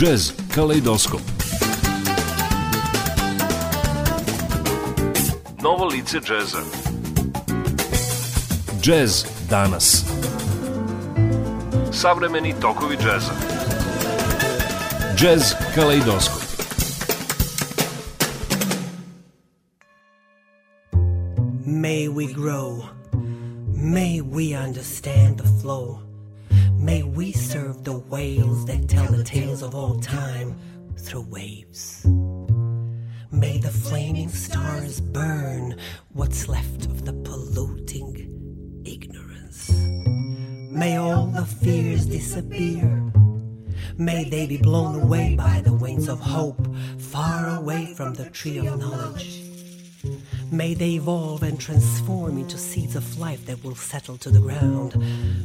Jazz Kaleidoskop. Novo lice džeza Jazz danas. Savremeni tokovi džeza Jazz Kaleidoskop. May we grow. May we understand the flow May we serve the whales that tell the tales of all time through waves. May the flaming stars burn what's left of the polluting ignorance. May all the fears disappear. May they be blown away by the wings of hope, far away from the tree of knowledge. May they evolve and transform into seeds of life that will settle to the ground.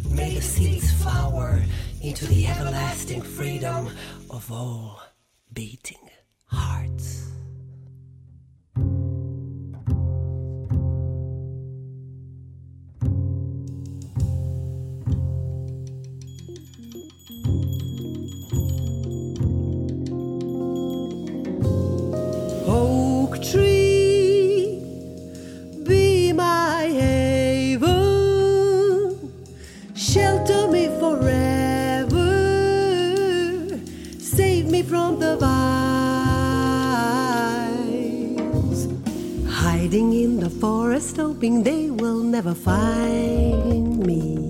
May the seeds flower into the everlasting freedom of all beating hearts. Hiding in the forest, hoping they will never find me.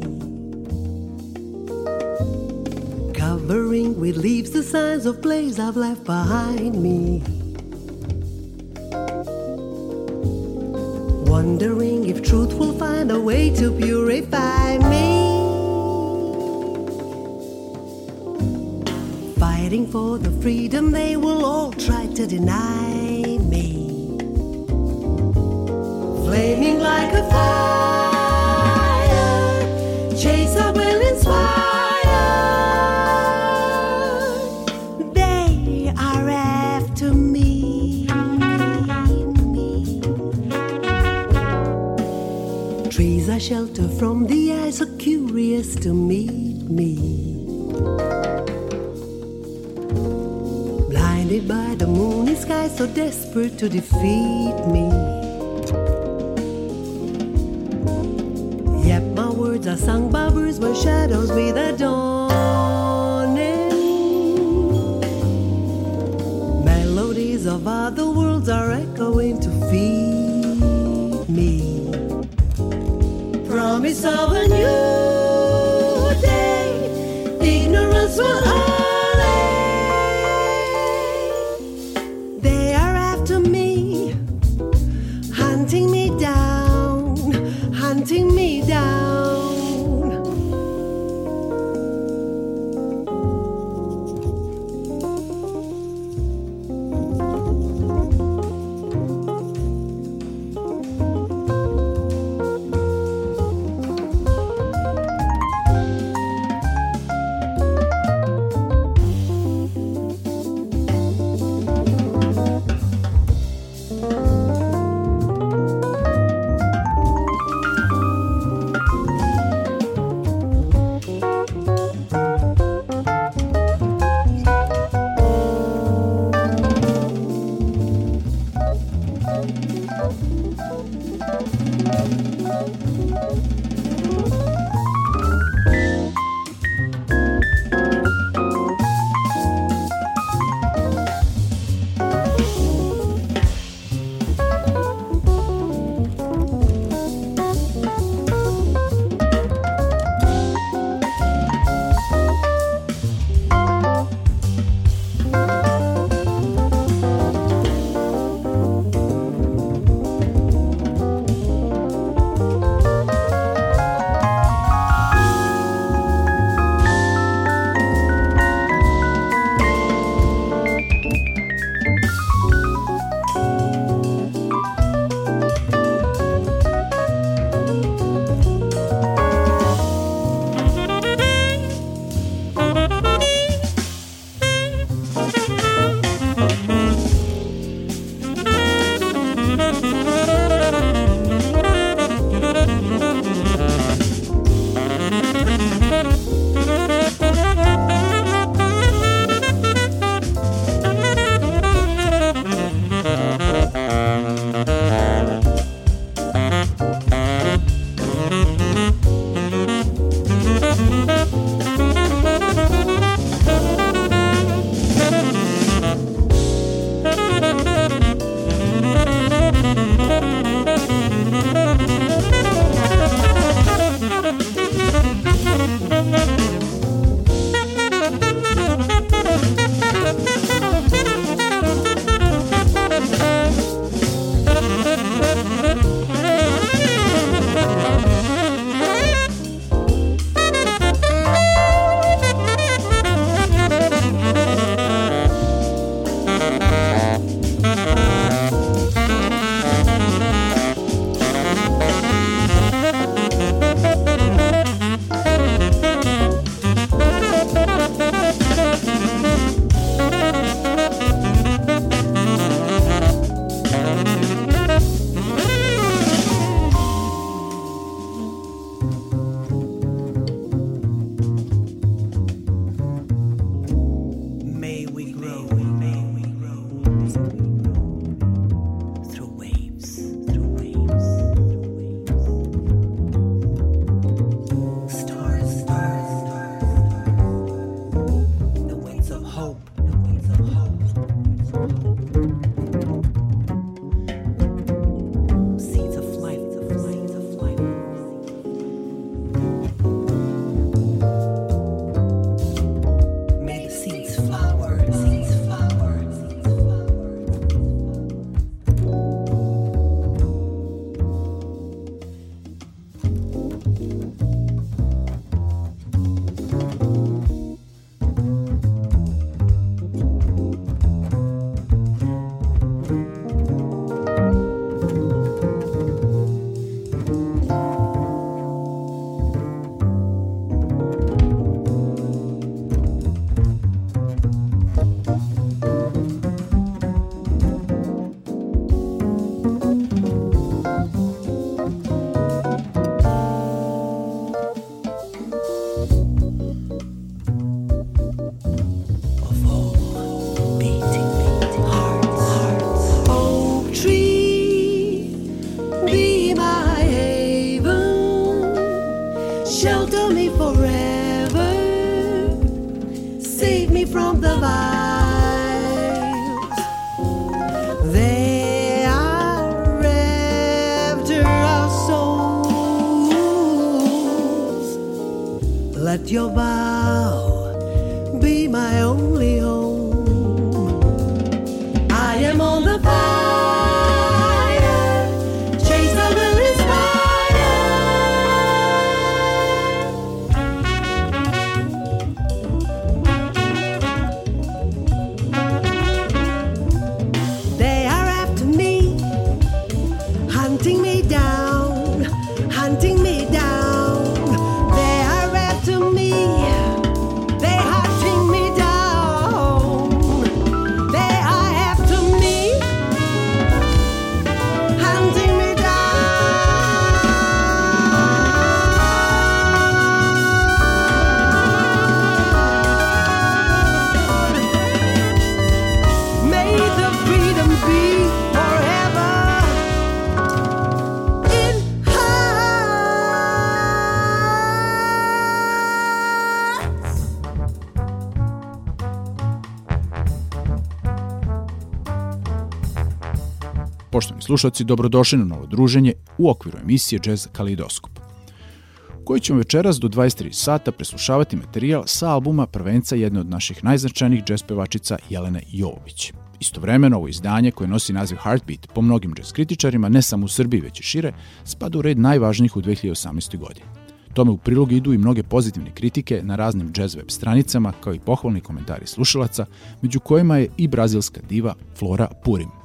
Covering with leaves the signs of place I've left behind me. Wondering if truth will find a way to purify me. Fighting for the freedom they will all try to deny Flaming like a fire, chase I will inspire. They are after me. Trees are shelter from the eyes so curious to meet me. Blinded by the moony sky, so desperate to defeat me. Sung by birds where shadows with the dawning. Melodies of other worlds are echoing to feed me promise of a new day. Ignorance will. They are after me, hunting me down, hunting me down. Grow Let your bow be my only slušalci, dobrodošli na novo druženje u okviru emisije Jazz Kalidoskop koji ćemo večeras do 23 sata preslušavati materijal sa albuma prvenca jedne od naših najznačajnijih džez pevačica Jelene Jovović. Istovremeno ovo izdanje koje nosi naziv Heartbeat po mnogim džez kritičarima, ne samo u Srbiji već i šire, spada u red najvažnijih u 2018. godini. Tome u prilog idu i mnoge pozitivne kritike na raznim jazz web stranicama, kao i pohvalni komentari slušalaca, među kojima je i brazilska diva Flora Purim.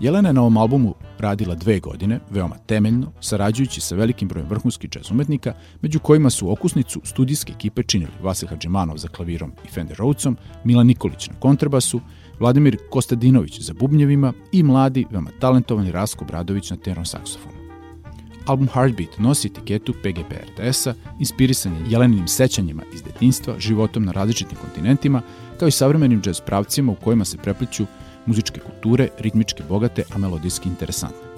Jelena je na ovom albumu radila dve godine, veoma temeljno, sarađujući sa velikim brojem vrhunskih jazz umetnika, među kojima su okusnicu studijske ekipe činili Vasil Hadžimanov za klavirom i Fender Rhodesom, Milan Nikolić na kontrabasu, Vladimir Kostadinović za bubnjevima i mladi, veoma talentovani Rasko Bradović na tenon saksofonu. Album Heartbeat nosi etiketu PGP RTS-a, inspirisan je Jeleninim sećanjima iz detinjstva, životom na različitim kontinentima, kao i savremenim jazz pravcima u kojima se prepliću muzičke kulture, ritmičke bogate, a melodijski interesantne.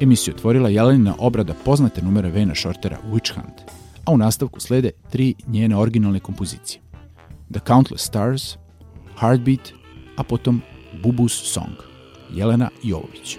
Emisiju otvorila Jelenina obrada poznate numere Vena Shortera Witch Hunt, a u nastavku slede tri njene originalne kompozicije. The Countless Stars, Heartbeat, a potom Bubu's Song, Jelena Jovović.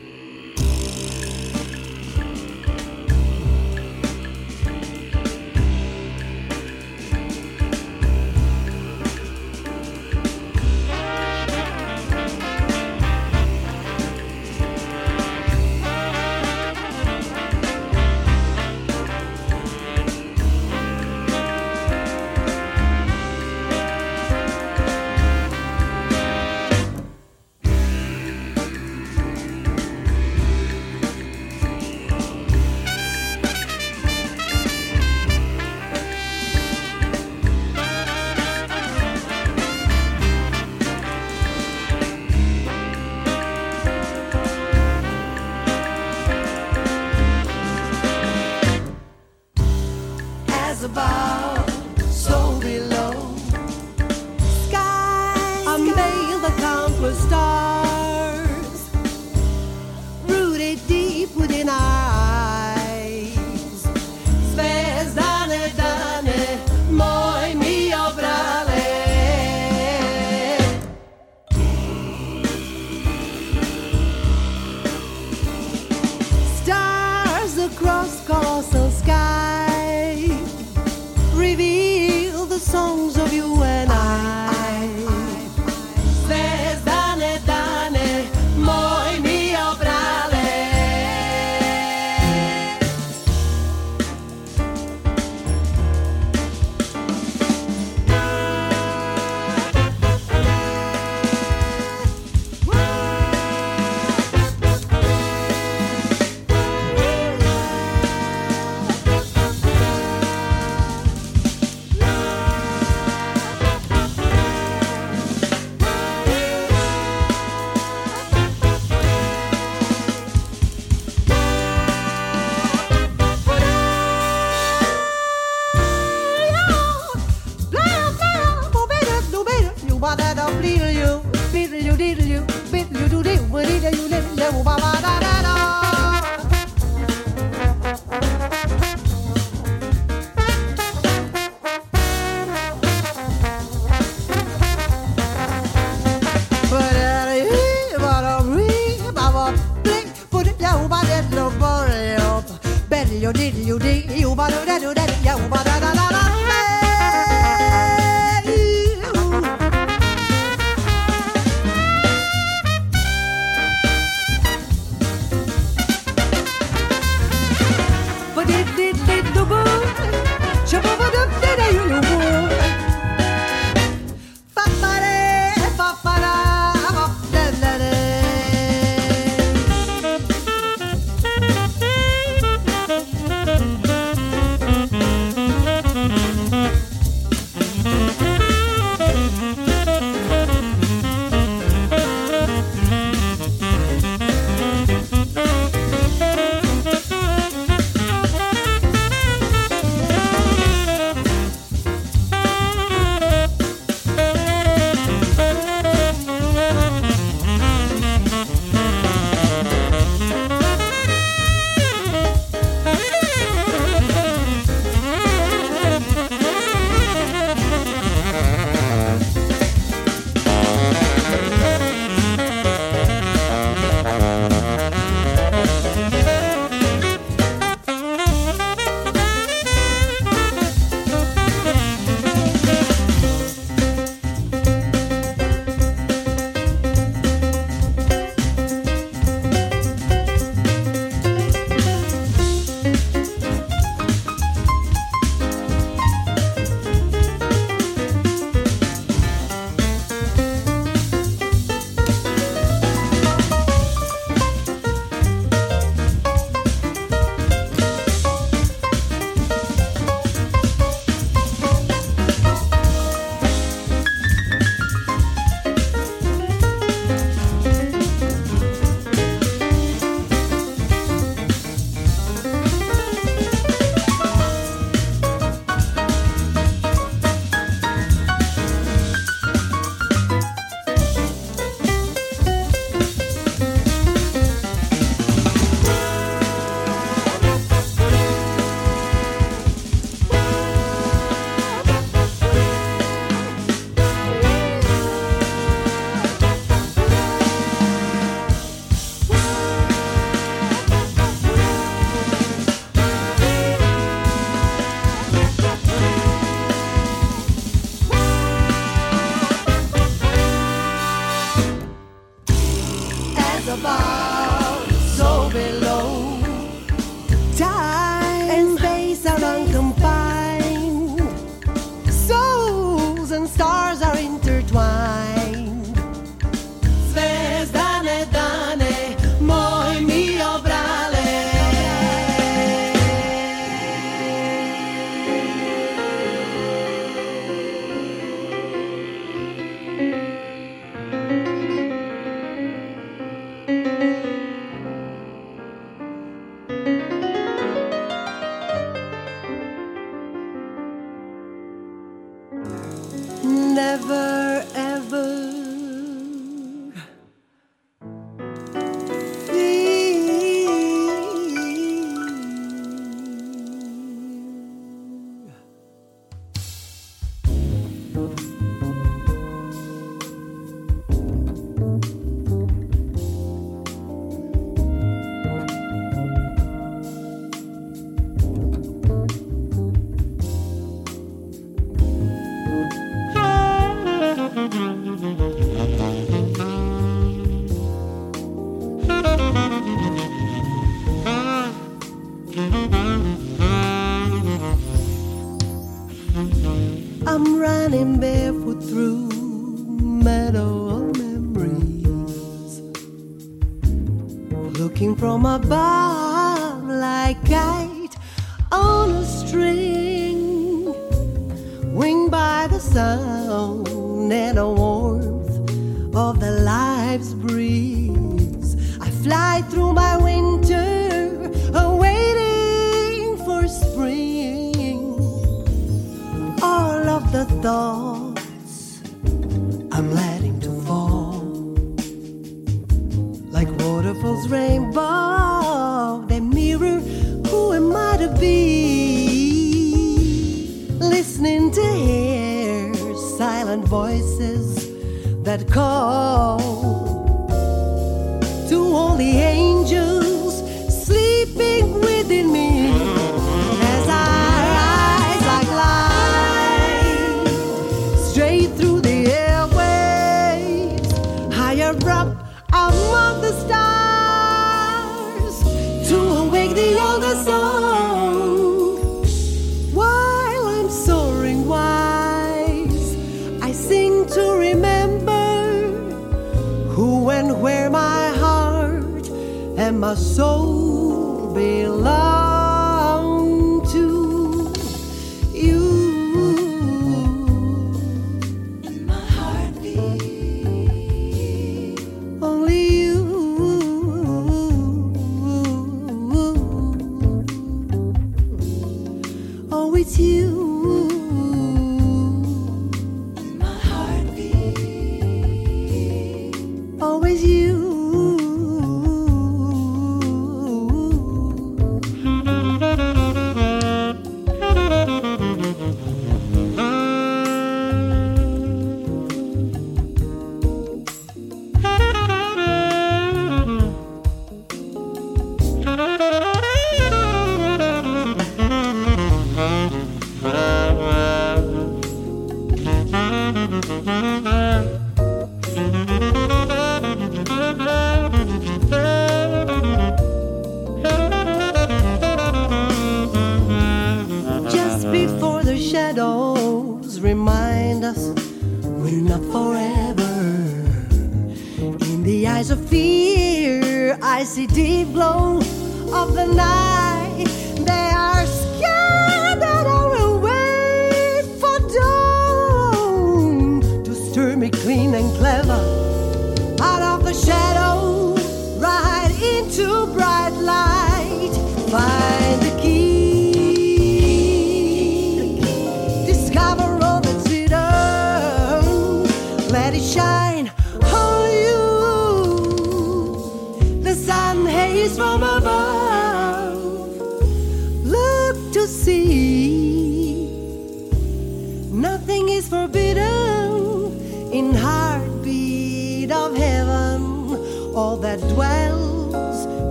Do you do you do do do do.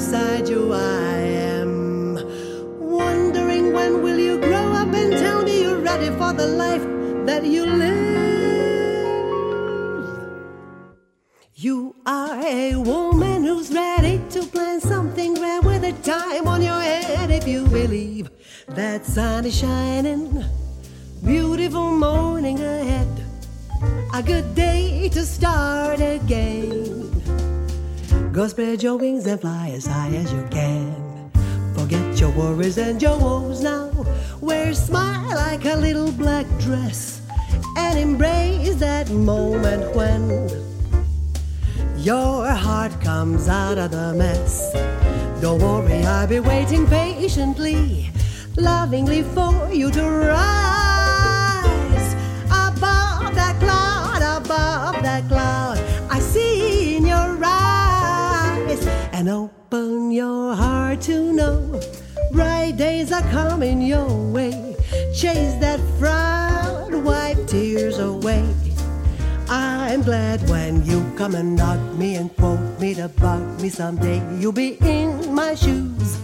Beside you, I am wondering when will you grow up and tell me you're ready for the life that you live. You are a woman who's ready to plan something grand with a time on your head if you believe that sun is shining. Beautiful morning ahead. A good day to start again. Go spread your wings and fly as high as you can. Forget your worries and your woes now. Wear a smile like a little black dress and embrace that moment when your heart comes out of the mess. Don't worry, I'll be waiting patiently, lovingly for you to rise open your heart to know bright days are coming your way. Chase that frown, wipe tears away. I'm glad when you come and knock me and quote me to bug me someday. You'll be in my shoes.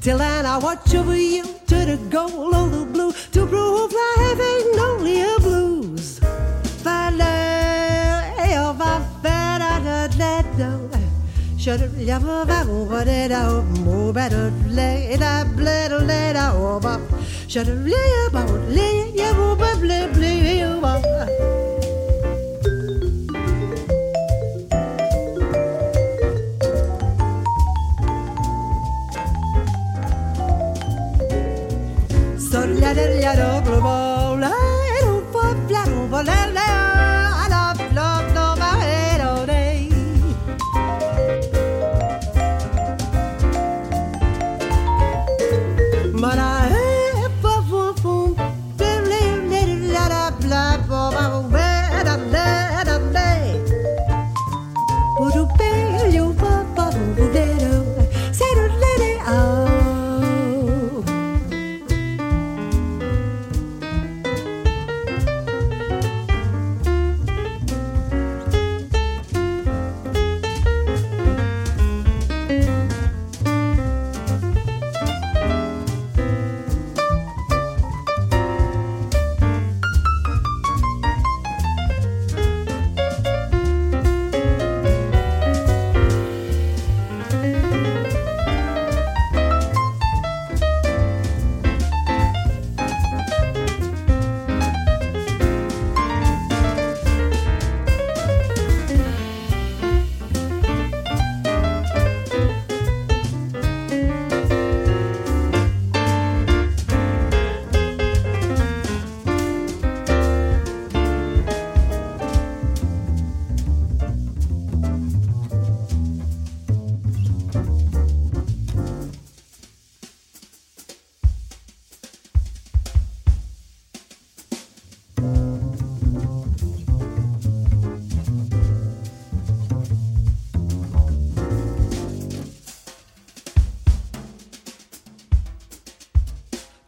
Till then, I watch over you to the goal of the blue to prove life ain't only a blues. Should let it let it blah blah blah let it let it lay. Would you pay you for for for let it say to let it out.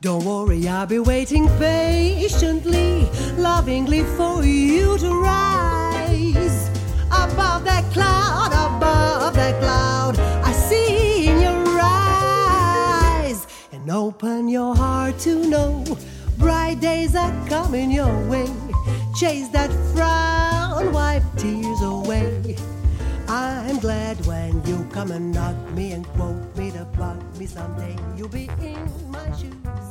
Don't worry, I'll be waiting patiently, lovingly for you to rise above that cloud, above that cloud. I see in your eyes and open your heart to know bright days are coming your way. Chase that frown, wipe tears away. I'm glad when you come and knock me and quote me to bug me someday. You'll be in my shoes.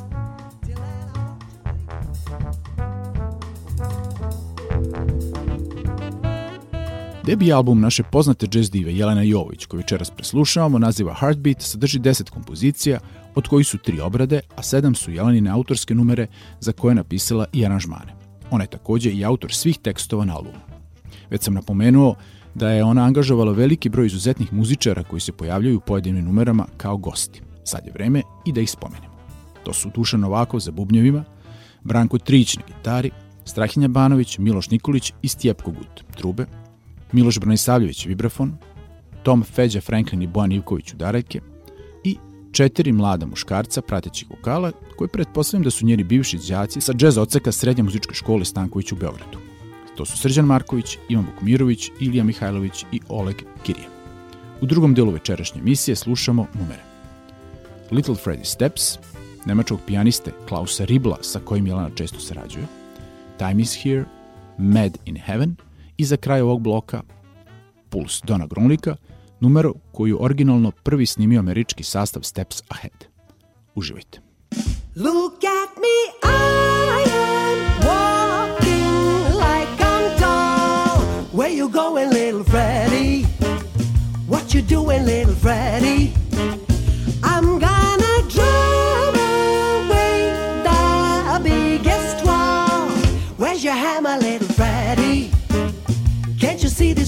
Debi album naše poznate jazz dive Jelena Jovović, koju večeras preslušavamo, naziva Heartbeat, sadrži 10 kompozicija, od kojih su tri obrade, a sedam su Jelenine autorske numere za koje je napisala i aranžmane. Ona je takođe i autor svih tekstova na albumu. Već sam napomenuo da je ona angažovala veliki broj izuzetnih muzičara koji se pojavljaju u pojedinim numerama kao gosti. Sad je vreme i da ih spomenemo. To su Dušan Novakov za bubnjevima, Branko Trić na gitari, Strahinja Banović, Miloš Nikolić i Stjepko Gut, trube, Miloš Branisavljević, vibrafon, Tom Feđa Franklin i Bojan Ivković u darajke, četiri mlada muškarca pratećih vokala, koji pretpostavljam da su njeni bivši đaci sa džez oceka Srednje muzičke škole Stanković u Beogradu. To su Srđan Marković, Ivan Vukmirović, Ilija Mihajlović i Oleg Kirije. U drugom delu večerašnje emisije slušamo numere. Little Freddy Steps, nemačkog pijaniste Klausa Ribla sa kojim Jelena često sarađuje, Time is Here, Mad in Heaven i za kraj ovog bloka Puls Dona Grunlika, numero koju originalno prvi snimio američki sastav Steps Ahead. Uživajte. Look at me, I am walking like I'm tall. Where you going, little Freddy? What you doing, little Freddy? I'm gonna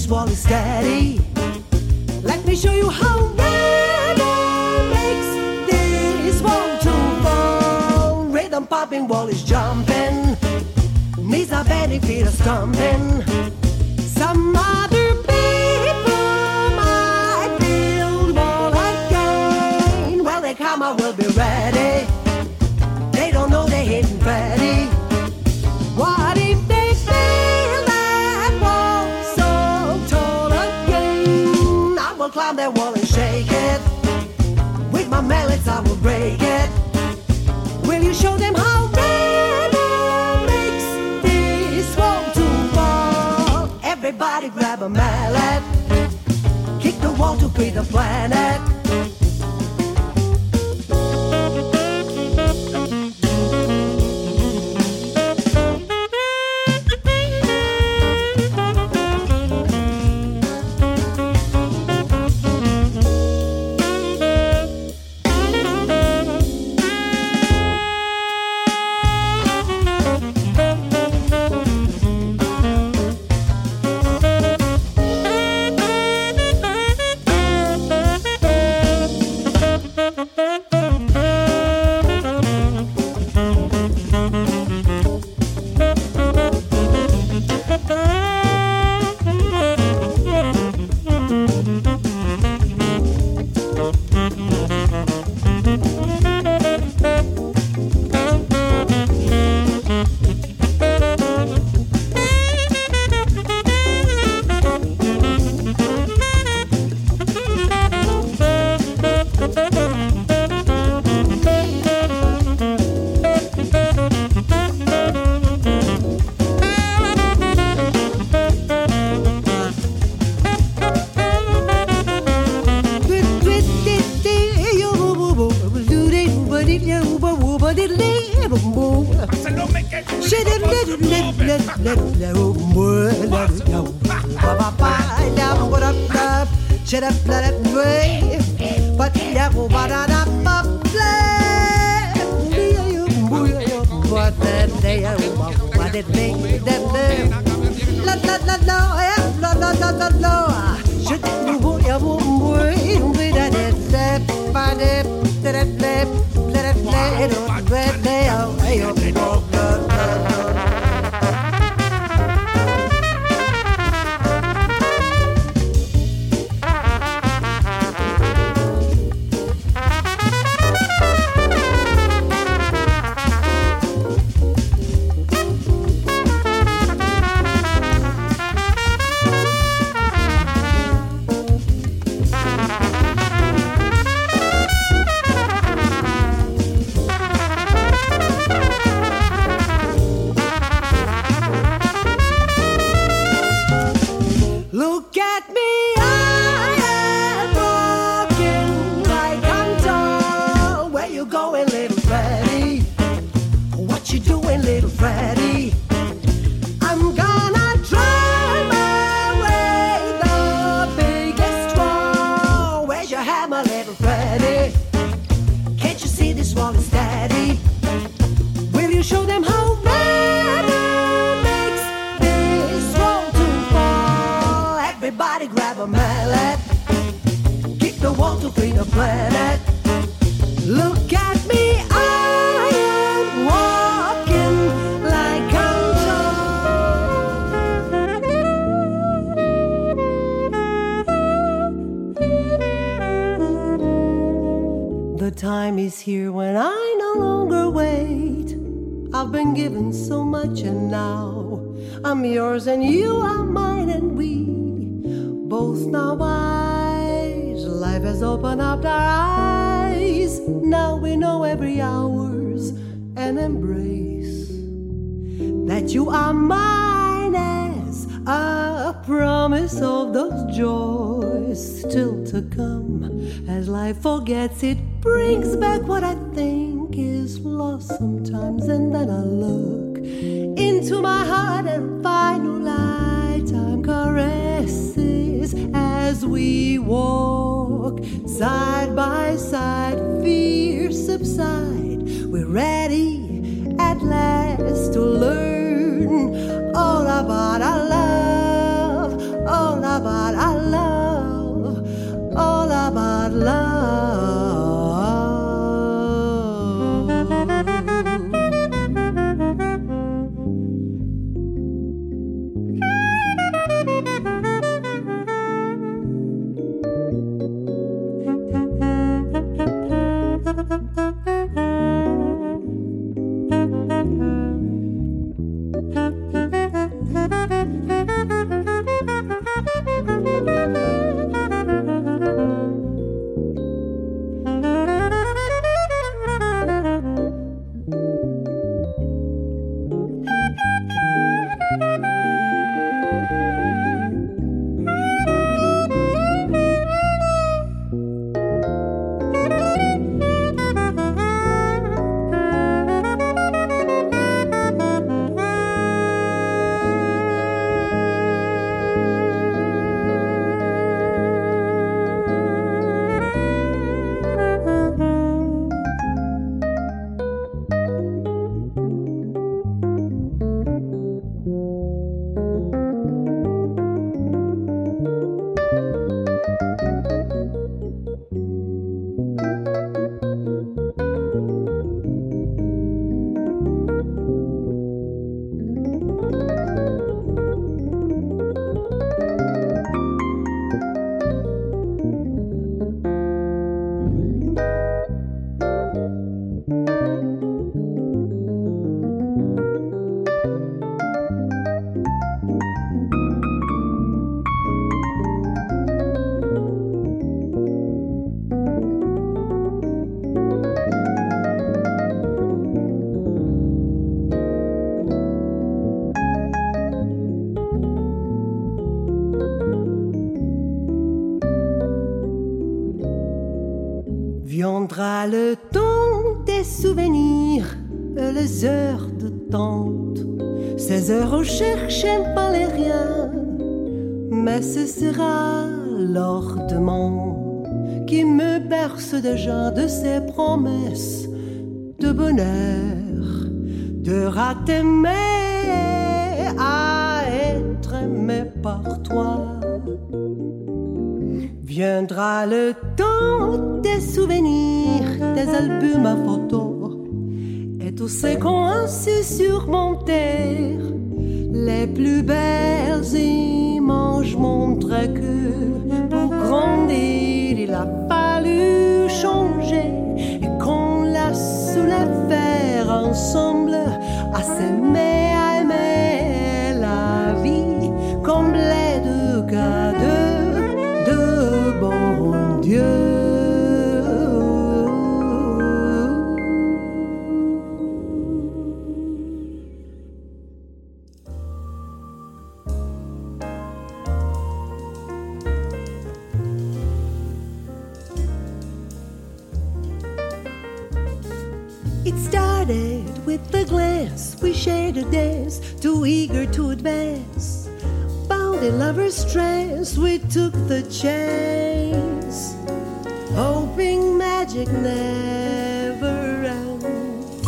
wall is steady? Let me show you how rhythm makes this wall to fall. Rhythm popping, wall is jumping. Knees are bending, feet are stomping. Some other Everybody grab a mallet. Kick the wall to free the planet. La la la. Should it yeah, move, move, we done it, step, let it play, let it play, wall the planet. Look at me, I am walking like I'm tall. The time is here when I no longer wait. I've been given so much and now I'm yours and you are mine and we both now wise. Life has opened up our eyes. Now we know every hour's an embrace that you are mine as a promise of those joys still to come. As life forgets it brings back what I think is lost sometimes, and then I look into my heart and find new lifetime caresses as we walk side by side. Fear subside, we're ready at last to learn all about our love, Le temps des souvenirs, les heures de tente, ces heures où cherchent pas les rien, mais ce sera l'ordement qui me berce déjà de ses promesses de bonheur, de rater à être aimé par toi. Viendra le temps des souvenirs, des albums à photos et tous ces qu'on a su surmonter. Les plus belles images montrent que pour grandir, il a fallu changer et qu'on l'a faire ensemble à s'aimer, a dance, too eager to advance. Bound in lover's trance, we took the chance, hoping magic never ends.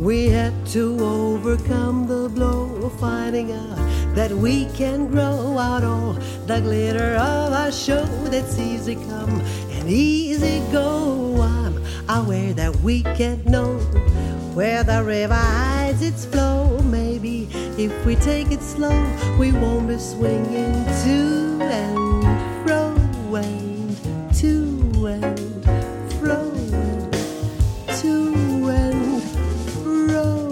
We had to overcome the blow, finding out that we can grow out all the glitter of our show that's easy come and easy go. I'm aware that we can't know where the river hides its flow. Maybe if we take it slow, we won't be swinging to and fro and to and fro and to and fro.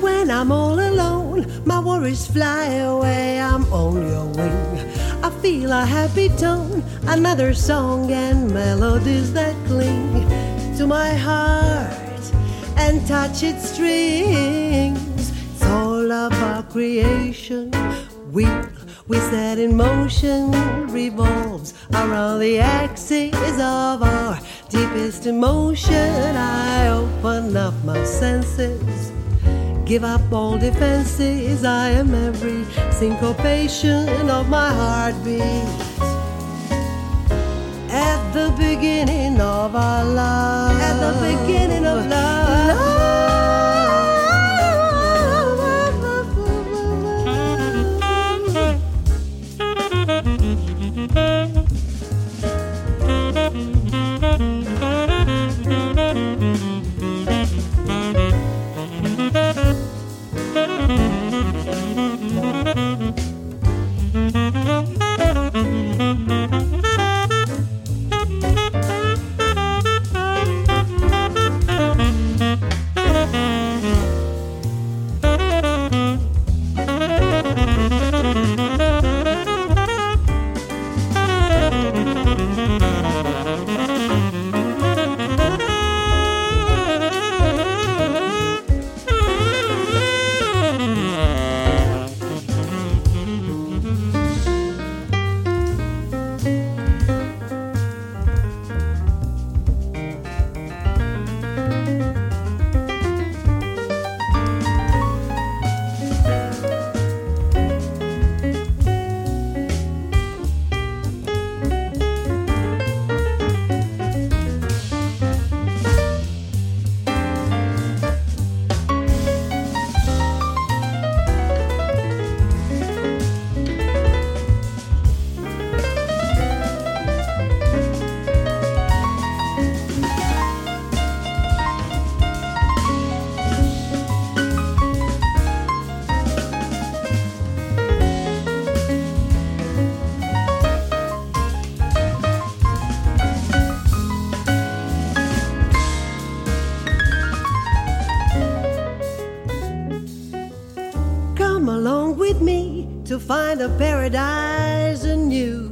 When I'm all alone, my worries fly away. I'm on your wing. I feel a happy tone, another song and melodies that cling to my heart and touch its strings. It's all about creation. Wheel we set in motion revolves around the axis of our deepest emotion. I open up my senses Give up all defenses. I am every syncopation of my heartbeat. The beginning of our love. At the beginning of love. Find a paradise anew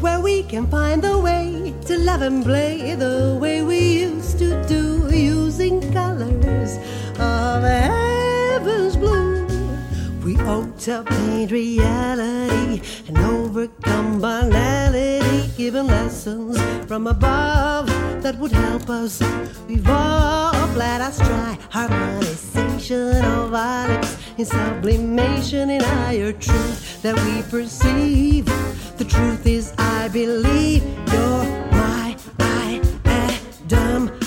where we can find the way to love and play the way we used to do using colors of heaven's blue. We ought to paint reality and overcome banality, giving lessons from above that would help us evolve. Let us try harmonization of our lips in sublimation in higher truth that we perceive. The truth is, I believe you're my I Adam.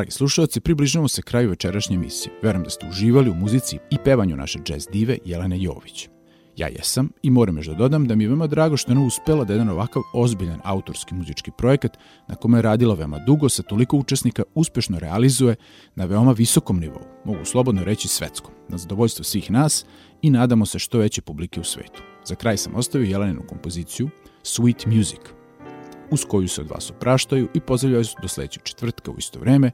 Dragi slušalci, približavamo se kraju večerašnje emisije. Verujem da ste uživali u muzici i pevanju naše jazz dive Jelene Jović. Ja jesam i moram još da dodam da mi je veoma drago što je ona uspela da jedan ovakav ozbiljan autorski muzički projekat na kome je radila veoma dugo sa toliko učesnika uspešno realizuje na veoma visokom nivou, mogu slobodno reći svetskom, na zadovoljstvo svih nas i nadamo se što veće publike u svetu. Za kraj sam ostavio Jeleninu kompoziciju Sweet Music – uz koju se od vas opraštaju i pozdravljaju do sledećeg četvrtka u isto vreme.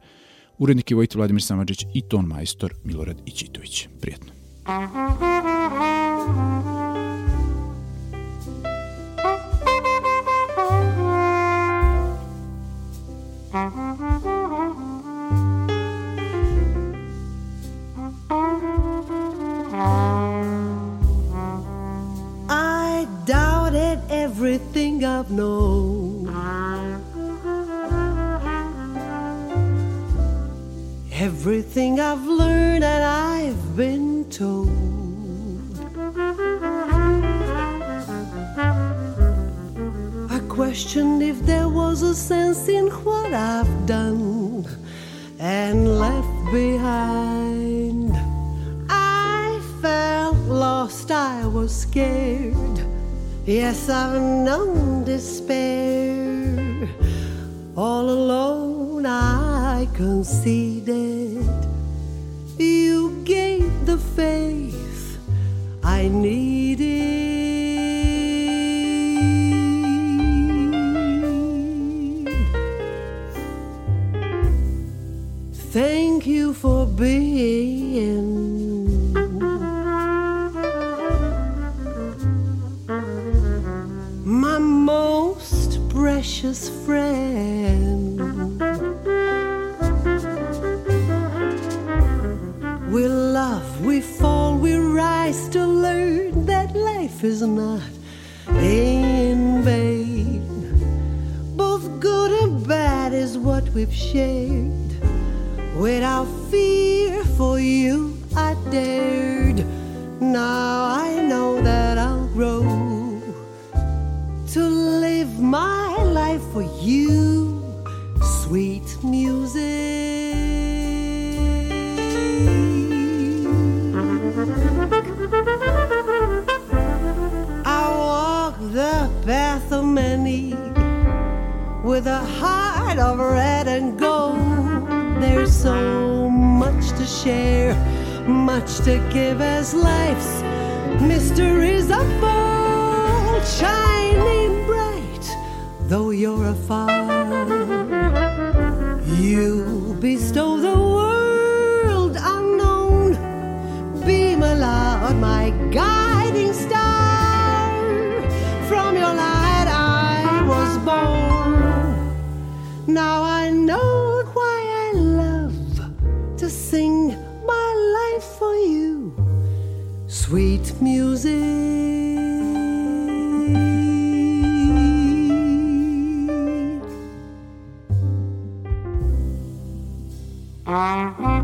Urednik je Vojte Vladimir Samadžić i ton majstor Milorad Ićitović. Prijetno. Yes, I've known despair. Love, we fall, we rise to learn that life is not in vain. Both good and bad is what we've shared. Without fear for you, I dared. Now I know that I'll grow to live my life for you. With a heart of red and gold. There's so much to share, much to give as life's mysteries unfold, shining bright. Though you're afar, you bestow the world unknown. Beam aloud, my guiding star. From your light I was born. Now I know why I love to sing my life for you. Sweet music. Oh,